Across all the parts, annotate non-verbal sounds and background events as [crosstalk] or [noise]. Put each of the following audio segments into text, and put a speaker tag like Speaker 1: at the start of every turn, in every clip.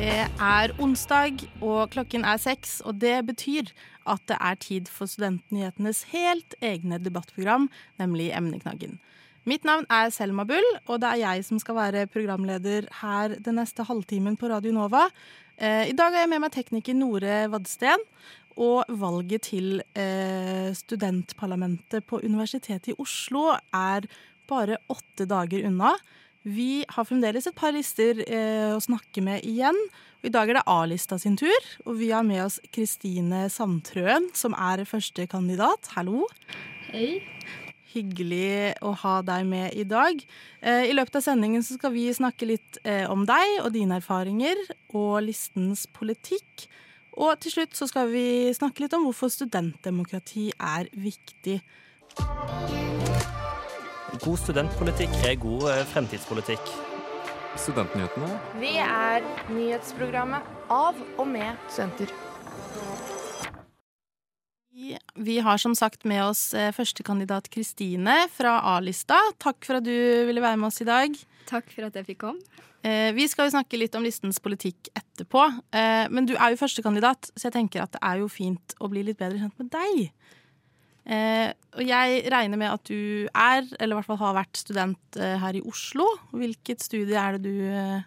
Speaker 1: Det er onsdag, og klokken er seks, og det betyr at det er tid for Studentnyhetenes helt egne debattprogram, nemlig Emneknaggen. Mitt navn er Selma Bull, og det er jeg som skal være programleder her den neste halvtimen på Radio Nova. Eh, I dag har jeg med meg tekniker Nore Vadsten. Og valget til eh, studentparlamentet på Universitetet i Oslo er bare åtte dager unna. Vi har fremdeles et par lister eh, å snakke med igjen. I dag er det A-lista sin tur, og vi har med oss Kristine Sandtrøen, som er første kandidat. Hallo.
Speaker 2: Hei.
Speaker 1: Hyggelig å ha deg med i dag. Eh, I løpet av sendingen så skal vi snakke litt eh, om deg og dine erfaringer, og listens politikk. Og til slutt så skal vi snakke litt om hvorfor studentdemokrati er viktig.
Speaker 3: God studentpolitikk er god eh, fremtidspolitikk.
Speaker 4: Studentnyhetene.
Speaker 5: Vi er nyhetsprogrammet av og med studenter.
Speaker 1: Vi- Vi har som sagt med oss eh, førstekandidat Kristine fra A-lista. Takk for at du ville være med oss i dag.
Speaker 2: Takk for at jeg fikk komme.
Speaker 1: Eh, Vi skal jo snakke litt om listens politikk etterpå. eh, Men du er jo førstekandidat, så jeg tenker at det er jo fint å bli litt bedre kjent med deg. Eh, Og jeg regner med at du er, eller i hvert fall har vært student eh, her i Oslo. Hvilket studie er det du eh,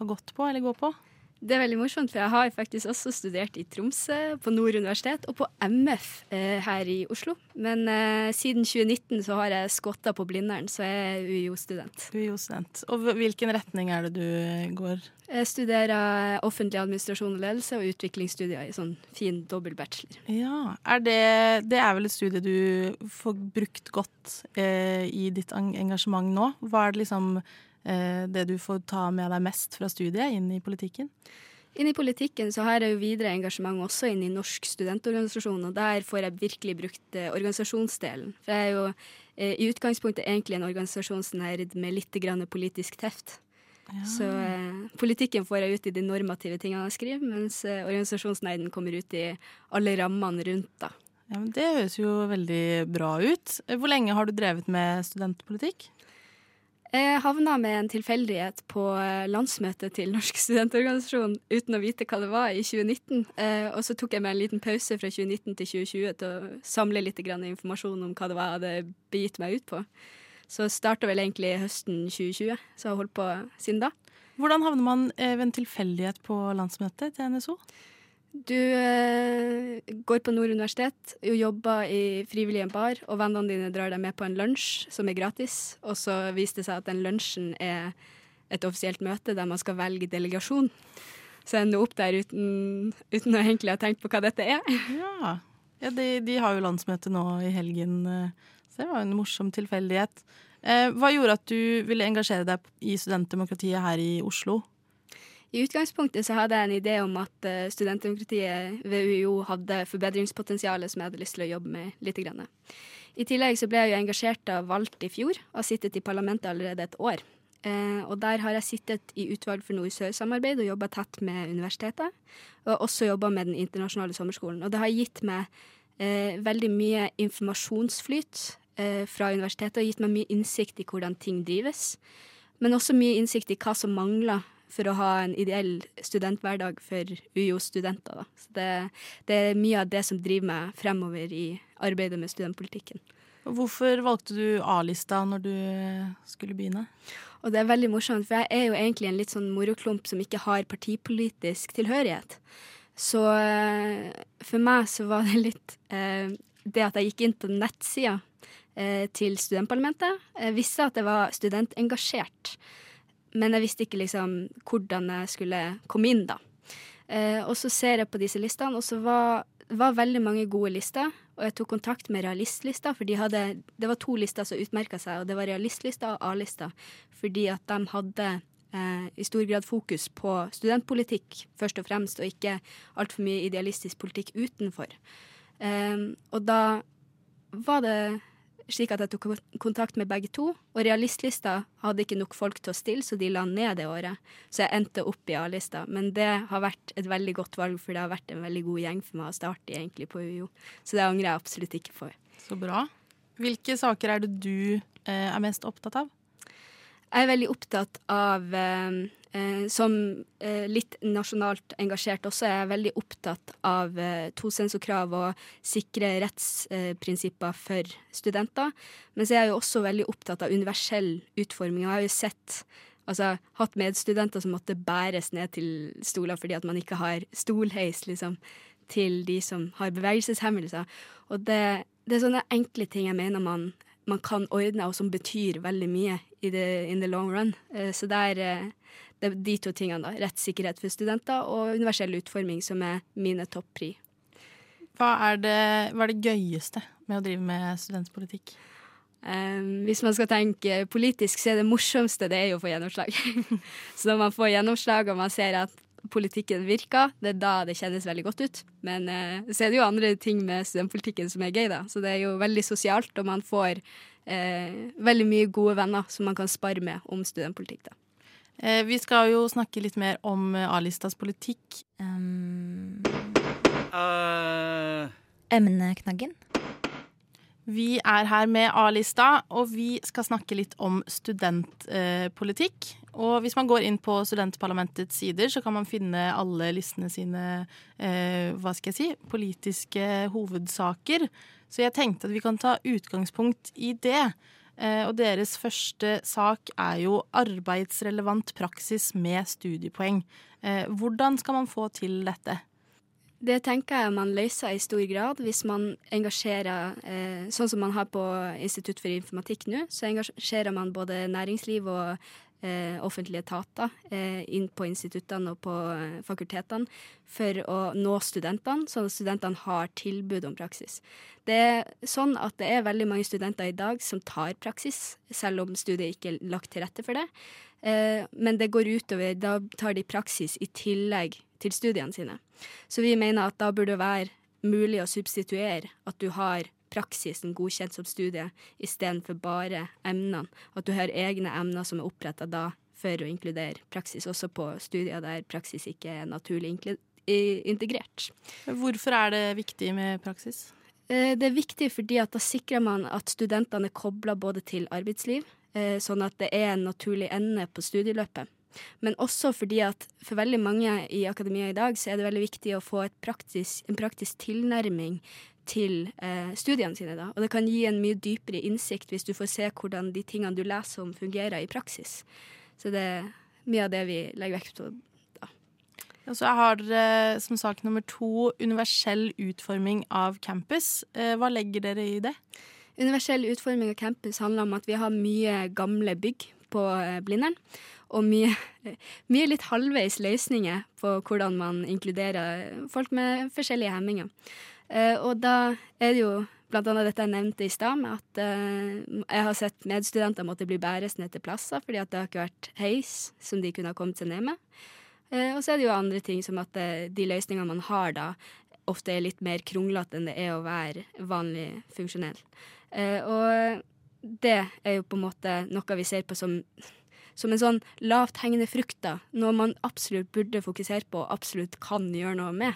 Speaker 1: har gått på, eller går på?
Speaker 2: Det er veldig morsomt, for jeg har faktisk også studert i Tromsø, på Nord universitet, og på MF eh, her i Oslo. Men eh, siden 2019 så har jeg skotta på Blindern, så jeg er UiO-student.
Speaker 1: Du er jo student. Og hvilken retning er det du eh, går?
Speaker 2: Jeg studerer offentlig administrasjon og ledelse og utviklingsstudier i sånn fin dobbel bachelor.
Speaker 1: Ja, er det, det er vel et studie du får brukt godt eh, i ditt engasjement nå. Hva er det liksom det du får ta med deg mest fra studiet inn i politikken?
Speaker 2: Inn i politikken så har jeg jo videre engasjement også inn i Norsk studentorganisasjon, og der får jeg virkelig brukt eh, organisasjonsdelen. For jeg er jo eh, i utgangspunktet egentlig en organisasjonsnerd med litt grann politisk teft. Så eh, politikken får jeg ut i de normative tingene jeg skriver, mens eh, organisasjonsnerden kommer ut i alle rammene rundt. da.
Speaker 1: Ja, men Det høres jo veldig bra ut. Eh, Hvor lenge har du drevet med studentpolitikk?
Speaker 2: Jeg havna med en tilfeldighet på eh, landsmøtet til Norsk studentorganisasjon uten å vite hva det var i 2019. Eh, og så tok jeg meg en liten pause fra 2019 til 2020 til å samle litt informasjon om hva det var jeg hadde begitt meg ut på. Så starta vel egentlig høsten 2020, så jeg har holdt på siden da.
Speaker 1: Hvordan havner man eh, ved en tilfeldighet på landsmøtet til NSO?
Speaker 2: Du eh, går på Nord universitet, jobber i frivillig en bar, og vennene dine drar deg med på en lunsj som er gratis. Og så viser det seg at den lunsjen er et offisielt møte der man skal velge delegasjon. Så jeg ender opp der uten, uten å egentlig ha tenkt på hva dette er.
Speaker 1: Ja, ja de, de har jo landsmøte nå i helgen, eh, så det var en morsom tilfeldighet. Eh, Hva gjorde at du ville engasjere deg i studentdemokratiet her i Oslo?
Speaker 2: I utgangspunktet så hadde jeg en idé om at eh, studentdemokratiet ved UiO hadde forbedringspotensial som jeg hadde lyst til å jobbe med litt. Grann. I tillegg så ble jeg jo engasjert og valgt i fjor, og har sittet i parlamentet allerede et år. Eh, og der har jeg sittet i utvalg for nord-sør-samarbeid og jobba tett med universitetet. Og også jobba med den internasjonale sommerskolen. Og det har gitt meg eh, veldig mye informasjonsflyt eh, fra universitetet og gitt meg mye innsikt i hvordan ting drives. Men også mye innsikt i hva som mangler for å ha en ideell studenthverdag for UiO-studenter. Så det, det er mye av det som driver meg fremover i arbeidet med studentpolitikken.
Speaker 1: Hvorfor valgte du A-lista når du eh, skulle begynne?
Speaker 2: Og det er veldig morsomt, for jeg er jo egentlig en litt sånn moroklump som ikke har partipolitisk tilhørighet. Så eh, for meg så var det litt eh, det at jeg gikk inn på nettsida eh, til studentparlamentet. Jeg visste at jeg var studentengasjert, men jeg visste ikke liksom hvordan jeg skulle komme inn, da. Eh, og så ser jeg på disse listene, og så var var veldig mange gode lister. Og jeg tok kontakt med Realistlista, for de hadde, det var to lister som utmerka seg. og Det var Realistlista og A-lista, fordi at de hadde eh, i stor grad fokus på studentpolitikk først og fremst, og ikke altfor mye idealistisk politikk utenfor. Eh, og da var det slik at jeg tok kontakt med begge to. Og realistlista hadde ikke nok folk til å stille, så de la ned det året. Så jeg endte opp i A-lista. Men det har vært et veldig godt valg, for det har vært en veldig god gjeng for meg å starte i egentlig på UiO. Så det angrer jeg absolutt ikke for.
Speaker 1: Så bra. Hvilke saker er det du eh, er mest opptatt av?
Speaker 2: Jeg er veldig opptatt av eh, eh, Som eh, litt nasjonalt engasjert også, er veldig opptatt av eh, tosensorkrav og sikre rettsprinsipper for studenter. Men så er jeg jo også veldig opptatt av universell utforming. Jeg har jo sett altså, hatt medstudenter som måtte bæres ned til stoler fordi at man ikke har stolheis liksom, til de som har bevegelseshemmelser. Og det, det er sånne enkle ting jeg mener man man kan ordne, og som betyr veldig mye i the, in the long run. Eh, så er, eh, det er de to tingene, da. Rettssikkerhet for studenter og universell utforming, som er mine topp-pri.
Speaker 1: Hva, hva, er det gøyeste med å drive med studentpolitikk?
Speaker 2: Um, hvis man skal tenke politisk, så er det morsomste det er jo å få gjennomslag. [laughs] så når man får gjennomslag og man ser at politikken virker, det er da det kjennes veldig godt ut. Men uh, så er det jo andre ting med studentpolitikken som er gøy, da. Så det er jo veldig sosialt, og man får uh, veldig mye gode venner som man kan spare med om studentpolitikk, da.
Speaker 1: Eh, vi skal jo snakke litt mer om eh, A-listas politikk. Um...
Speaker 6: Uh... Emneknaggen.
Speaker 1: Vi er her med A-lista, og vi skal snakke litt om studentpolitikk. Eh, og hvis man går inn på studentparlamentets sider, så kan man finne alle listene sine eh, hva skal jeg si, politiske hovedsaker. Så jeg tenkte at vi kan ta utgangspunkt i det. Eh, og deres første sak er jo arbeidsrelevant praksis med studiepoeng. Eh, hvordan skal man få til dette?
Speaker 2: Det tenker jeg man løser i stor grad hvis man engasjerer eh, Sånn som man har på Institutt for informatikk nå, så engasjerer man både næringsliv og eh, offentlige etater eh, inn på instituttene og på eh, fakultetene for å nå studentene, sånn at studentene har tilbud om praksis. Det er sånn at det er veldig mange studenter i dag som tar praksis, selv om studiet ikke er lagt til rette for det. Eh, men det går utover. Da tar de praksis i tillegg til studiene sine. Så vi mener at da burde det være mulig å substituere at du har praksisen godkjent som studie istedenfor bare emnene. At du har egne emner som er oppretta da for å inkludere praksis, også på studier der praksis ikke er naturlig integrert.
Speaker 1: Hvorfor er det viktig med praksis?
Speaker 2: Eh, det er viktig fordi at da sikrer man at studentene er kobla både til arbeidsliv, eh, sånn at det er en naturlig ende på studieløpet. Men også fordi at for veldig mange i akademia i dag, så er det veldig viktig å få praktisk, en praktisk tilnærming til eh, studiene sine. Da. Og det kan gi en mye dypere innsikt hvis du får se hvordan de tingene du leser om, fungerer i praksis. Så det er mye av det vi legger vekt på. Da.
Speaker 1: Og så har dere som sak nummer to universell utforming av campus. Eh, hva legger dere i det?
Speaker 2: Universell utforming av campus handler om at vi har mye gamle bygg på eh, Blindern og mye, [laughs] mye, litt halvveis løsninger på hvordan man inkluderer folk med forskjellige hemminger. Eh, og da er det jo blant annet dette jeg nevnte i stad, med at eh, jeg har sett medstudenter måtte bli bæres ned til plasser fordi at det har ikke vært heis som de kunne ha kommet seg ned med. Eh, og så er det jo andre ting som at de løsningene man har da, ofte er litt mer kronglete enn det er å være vanlig funksjonell. og det er jo på en måte noe vi ser på som som en sånn lavthengende frukt, da. Noe man absolutt burde fokusere på og absolutt kan gjøre noe med.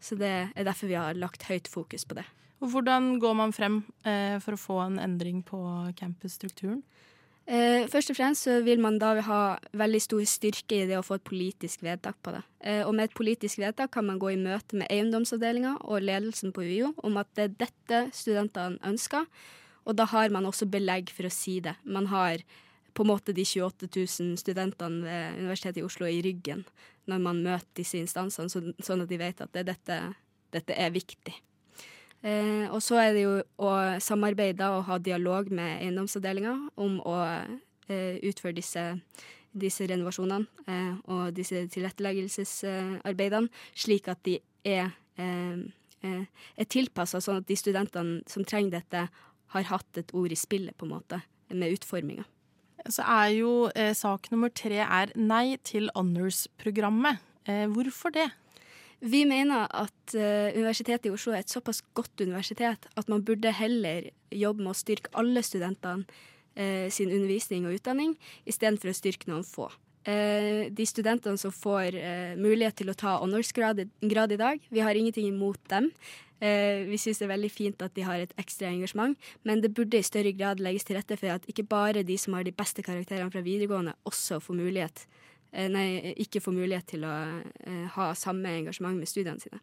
Speaker 2: Så det er derfor vi har lagt høyt fokus på det.
Speaker 1: Og hvordan går man frem eh, for å få en endring på campusstrukturen?
Speaker 2: Eh, først og fremst så vil man da ha veldig stor styrke i det å få et politisk vedtak på det. Eh, og med et politisk vedtak kan man gå i møte med eiendomsavdelinga og ledelsen på UiO om at det er dette studentene ønsker. Og da har man også belegg for å si det. Man har på en måte de 28 000 studentene ved Universitetet i Oslo i ryggen når man møter disse instansene, så, sånn at de vet at det, dette, dette, er viktig. Eh, og så er det jo å samarbeide og ha dialog med eiendomsavdelinga om å eh, utføre disse, disse renovasjonene eh, og disse tilretteleggelsesarbeidene, slik at de er, eh, eh, er tilpassa, sånn at de studentene som trenger dette, har hatt et ord i spillet, på en måte, med utforminga
Speaker 1: så er jo eh, sak nummer tre er nei til honors-programmet. Eh, hvorfor det?
Speaker 2: Vi mener at eh, Universitetet i Oslo er et såpass godt universitet at man burde heller jobbe med å styrke alle studentene eh, sin undervisning og utdanning, istedenfor å styrke noen få. Eh, de studentene som får eh, mulighet til å ta honorsgrad i, dag, vi har ingenting imot dem. Eh, vi syns det er veldig fint at de har et ekstra engasjement, men det burde i større grad legges til rette for at ikke bare de som har de beste karakterene fra videregående, også får mulighet eh, Nei, ikke får mulighet til å eh, ha samme engasjement med studiene sine.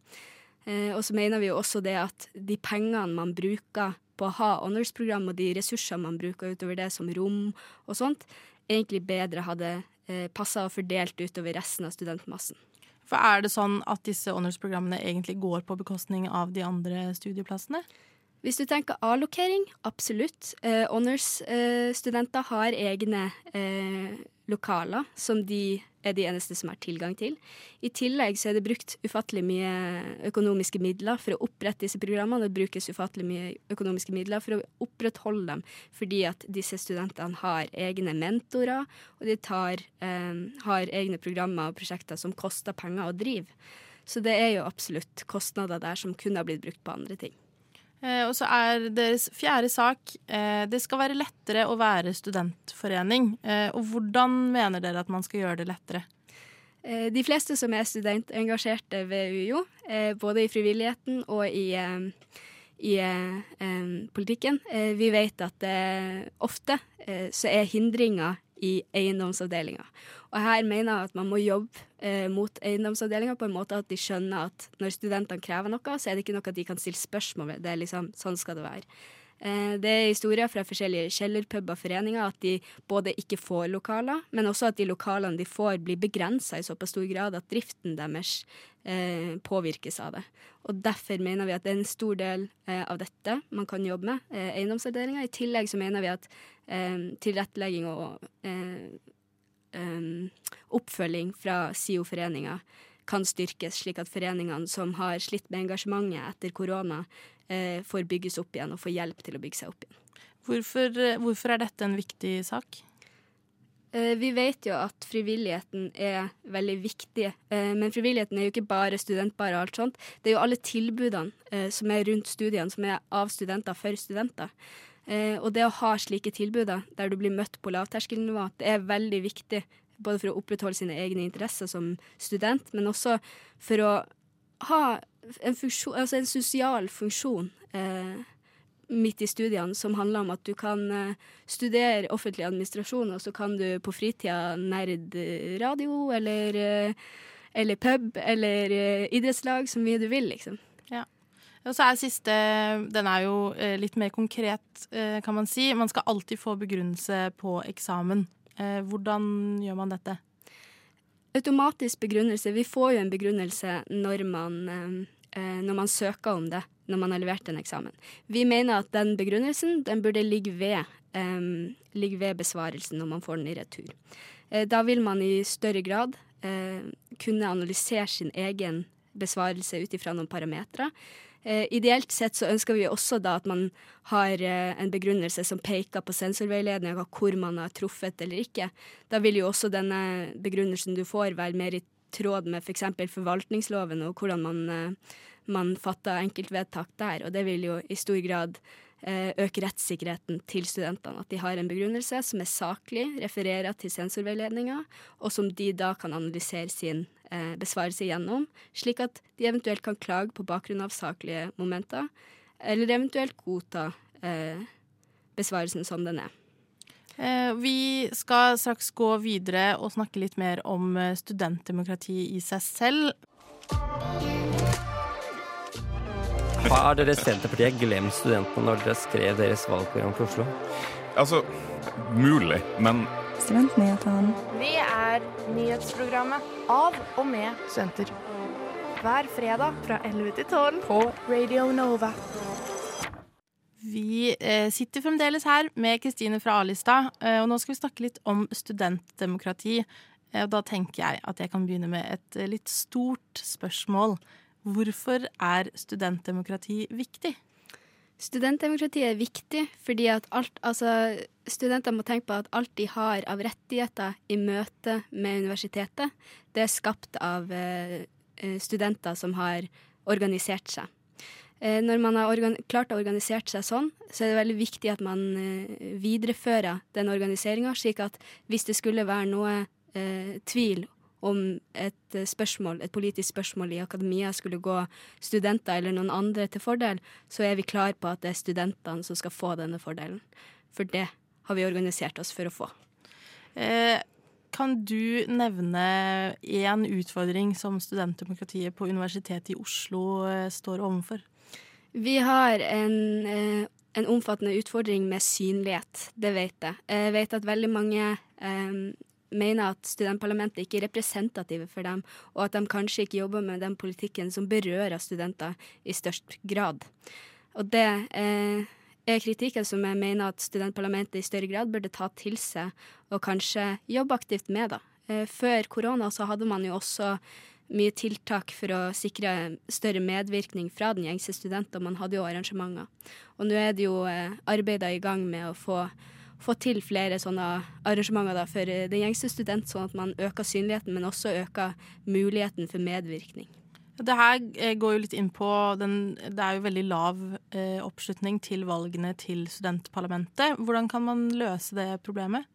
Speaker 2: Og så mener vi jo også det at de pengene man bruker på å ha honorsprogram, og de ressursene man bruker utover det som rom og sånt, egentlig bedre hadde passa og fordelt utover resten av studentmassen.
Speaker 1: For er det sånn at disse honors-programmene egentlig går på bekostning av de andre studieplassene?
Speaker 2: Hvis du tenker allokering, absolutt. Eh, Honors-studenter har egne eh, lokaler som de er de eneste som har tilgang til. I tillegg så er det brukt ufattelig mye økonomiske midler for å opprette disse programmene. Det brukes ufattelig mye økonomiske midler for å opprettholde dem, fordi at disse studentene har egne mentorer, og de tar, eh, har egne programmer og prosjekter som koster penger å drive. Så det er jo absolutt kostnader der som kunne ha blitt brukt på andre ting.
Speaker 1: Eh, og så er deres fjerde sak eh, det skal være lettere å være studentforening. Eh, og hvordan mener dere at man skal gjøre det lettere?
Speaker 2: De fleste som er studentengasjerte ved UiO, både i frivilligheten og i, i politikken, vi vet at ofte så er hindringer i eiendomsavdelinga. Og her mener jeg at man må jobbe eh, mot eiendomsavdelinga på en måte at de skjønner at når studentene krever noe, så er det ikke noe de kan stille spørsmål ved. Det er liksom, sånn skal det være. Eh, Det er historier fra forskjellige kjellerpuber og foreninger at de både ikke får lokaler, men også at de lokalene de får, blir begrensa i såpass stor grad at driften deres eh, påvirkes av det. Og Derfor mener vi at det er en stor del eh, av dette man kan jobbe med, eh, eiendomsavdelinga. I tillegg så mener vi at eh, tilrettelegging og eh, eh, oppfølging fra SIO-foreninga kan styrkes, slik at foreningene som har slitt med engasjementet etter korona, får bygges opp igjen og får hjelp til å bygge seg opp igjen.
Speaker 1: Hvorfor, hvorfor er dette en viktig sak?
Speaker 2: Eh, Vi vet jo at frivilligheten er veldig viktig, eh, men frivilligheten er jo ikke bare studentbare og alt sånt. Det er jo alle tilbudene eh, som er rundt studiene, som er av studenter for studenter. Og det å ha slike tilbud der du blir møtt på lavterskelnivå, det er veldig viktig. Både for å opprettholde sine egne interesser som student, men også for å ha en, funksjon, altså en sosial funksjon eh, midt i studiene, som handler om at du kan eh, studere offentlig administrasjon, og så kan du på fritida nerd eh, radio eller, eh, eller pub eller eh, idrettslag, så mye du vil, liksom.
Speaker 1: Og så er siste Den er jo litt mer konkret, kan man si. Man skal alltid få begrunnelse på eksamen. Hvordan gjør man dette?
Speaker 2: Automatisk begrunnelse. Vi får jo en begrunnelse når man, når man søker om det, når man har levert en eksamen. Vi mener at den begrunnelsen den burde ligge ved, eh, ligge ved besvarelsen når man får den i retur. Eh, da vil man i større grad eh, kunne analysere sin egen besvarelse ut ifra noen parametere. Eh, ideelt sett så ønsker vi også da at man har eh, en begrunnelse som peker på sensorveiledninga, hvor man har truffet eller ikke. Da vil jo også denne begrunnelsen du får være mer i tråd med f.eks. For forvaltningsloven og hvordan man, eh, man fatter enkeltvedtak der. Og det vil jo i stor grad eh, øke rettssikkerheten til studentene. At de har en begrunnelse som er saklig, refererer til sensorveiledninga, og som de da kan analysere sin eh, besvarelse gjennom, slik at de eventuelt kan klage på bakgrunn av saklige momenter, eller eventuelt godta besvarelsen som den er.
Speaker 1: Eh, vi skal straks gå videre og snakke litt mer om eh, studentdemokrati i seg selv.
Speaker 3: Har dere Senterpartiet glemt studentene når dere skrev deres valgprogram for Oslo?
Speaker 6: Altså, mulig, men
Speaker 7: Studentnyhetene.
Speaker 5: Vi er nyhetsprogrammet av og med studenter. Hver fredag fra 11 til 12 på Radio Nova.
Speaker 1: Vi eh, sitter fremdeles her med Kristine fra A-lista, eh, og nå skal vi snakke litt om studentdemokrati. Eh, og da tenker jeg at jeg kan begynne med et litt stort spørsmål. Hvorfor er studentdemokrati viktig?
Speaker 2: Studentdemokrati er viktig fordi at alt, altså, studenter må tenke på at alt de har av rettigheter i møte med universitetet, det er skapt av studenter som har organisert seg. Eh, når man har klart å organisere seg sånn, så er det veldig viktig at man eh, viderefører den organiseringa, slik at hvis det skulle være noe eh, tvil om et eh, spørsmål, et politisk spørsmål i akademia skulle gå studenter eller noen andre til fordel, så er vi klar på at det er studentene som skal få denne fordelen. For det har vi organisert oss for å få.
Speaker 1: Kan du nevne én utfordring som studentdemokratiet på Universitetet i Oslo står overfor?
Speaker 2: Vi har en, eh, en omfattende utfordring med synlighet, det vet jeg. Jeg vet at veldig mange eh, mener at studentparlamentet ikke er representative for dem, og at de kanskje ikke jobber med den politikken som berører studenter i størst grad. Og det eh, er kritikken som jeg mener at studentparlamentet i større grad burde ta til seg, og kanskje jobbe aktivt med. da. Eh, før korona så hadde man jo også mye tiltak for å sikre større medvirkning fra den gjengse student, og man hadde jo arrangementer. Og nå er det jo eh, arbeider i gang med å få få til flere sånne arrangementer da, for den gjengse student, sånn at man øker synligheten, men også øker muligheten for medvirkning.
Speaker 1: Det her eh, går jo litt inn på den Det er jo veldig lav eh, oppslutning til valgene til studentparlamentet. Hvordan kan man løse det problemet?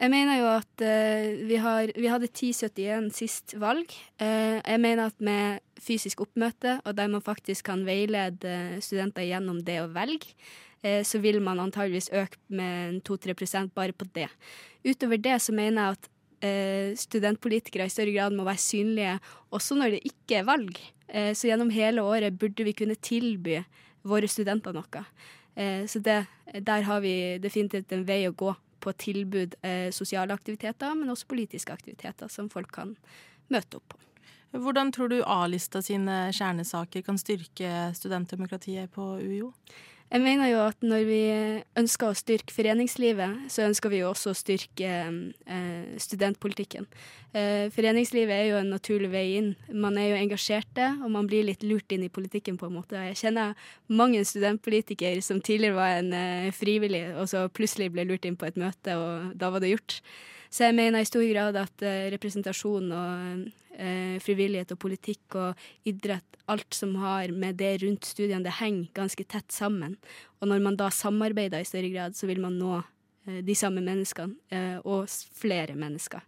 Speaker 2: Jeg mener jo at uh, vi, har, vi, hadde 1071 sist valg. Uh, jeg mener at med fysisk oppmøte, og der man faktisk kan veilede studenter gjennom det å velge, uh, så vil man antageligvis øke med 2-3% bare på det. Utover det så mener jeg at studentpolitikere i større grad må være synlige også når det ikke er valg. så gjennom hele året burde vi kunne tilby våre studenter noe. så det, der har vi definitivt en vei å gå på tilbud eh, sosiale aktiviteter, men også politiske aktiviteter som folk kan møte opp på.
Speaker 1: Hvordan tror du A-lista sine kjernesaker kan styrke studentdemokratiet på UiO?
Speaker 2: Jeg mener jo at når vi ønsker å styrke foreningslivet, så ønsker vi jo også å styrke eh, studentpolitikken. Eh, foreningslivet er jo en naturlig vei inn. Man er jo engasjerte, og man blir litt lurt inn i politikken på en måte. Jeg kjenner mange studentpolitikere som tidligere var en eh, frivillig, og så plutselig ble lurt inn på et møte, og da var det gjort. Så jeg mener i stor grad at eh, representasjon og eh, frivillighet og politikk og idrett, alt som har med det rundt studiene, det henger ganske tett sammen. Og når man da samarbeider i større grad, så vil man nå eh, de samme menneskene, eh, og flere mennesker.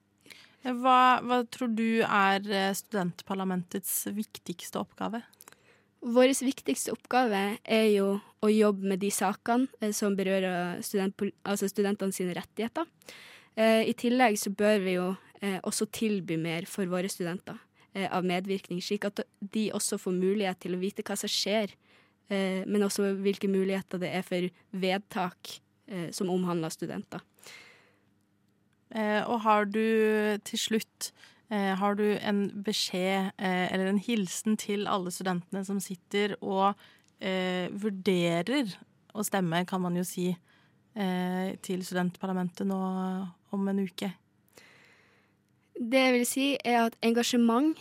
Speaker 1: Hva, hva tror du er eh, studentparlamentets viktigste oppgave?
Speaker 2: Vår viktigste oppgave er jo å jobbe med de sakene eh, som berører student, altså studentene sine rettigheter. Eh, I tillegg så bør vi jo også tilby mer for våre studenter eh, av medvirkning, slik at de også får mulighet til å vite hva som skjer, eh, men også hvilke muligheter det er for vedtak eh, som omhandler studenter.
Speaker 1: Eh, og har du til slutt eh, har du en beskjed eller en hilsen til alle studentene som sitter og vurderer å stemme, kan man jo si, til studentparlamentet nå om en uke?
Speaker 2: Det jeg vil si, er at engasjement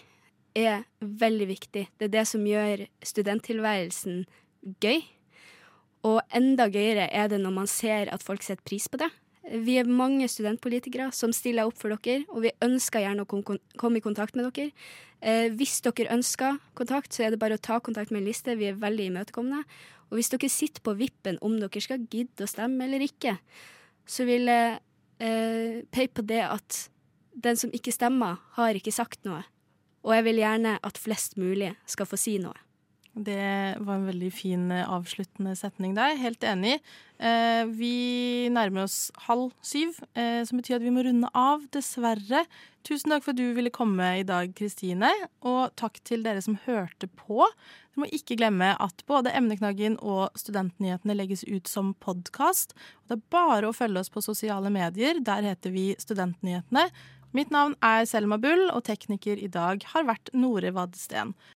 Speaker 2: er veldig viktig. Det er det som gjør studenttilværelsen gøy. Og enda gøyere er det når man ser at folk setter pris på det. Vi er mange studentpolitikere som stiller opp for dere, og vi ønsker gjerne å komme i kontakt med dere. Eh, hvis dere ønsker kontakt, så er det bare å ta kontakt med en liste. Vi er veldig imøtekommende. Og hvis dere sitter på vippen om dere skal gidde å stemme eller ikke, så vil jeg eh, peke på det at den som ikke stemmer, har ikke sagt noe. Og jeg vil gjerne at flest mulig skal få si noe.
Speaker 1: Det var en veldig fin eh, avsluttende setning der. Helt enig. Eh, vi nærmer oss halv syv, eh, som betyr at vi må runde av, dessverre. Tusen takk for at du ville komme i dag, Kristine. Og takk til dere som hørte på. Du må ikke glemme at både Emneknaggen og Studentnyhetene legges ut som podkast. Det er bare å følge oss på sosiale medier. Der heter vi Studentnyhetene. Mitt navn er Selma Bull, og tekniker i dag har vært Nore Vadsten.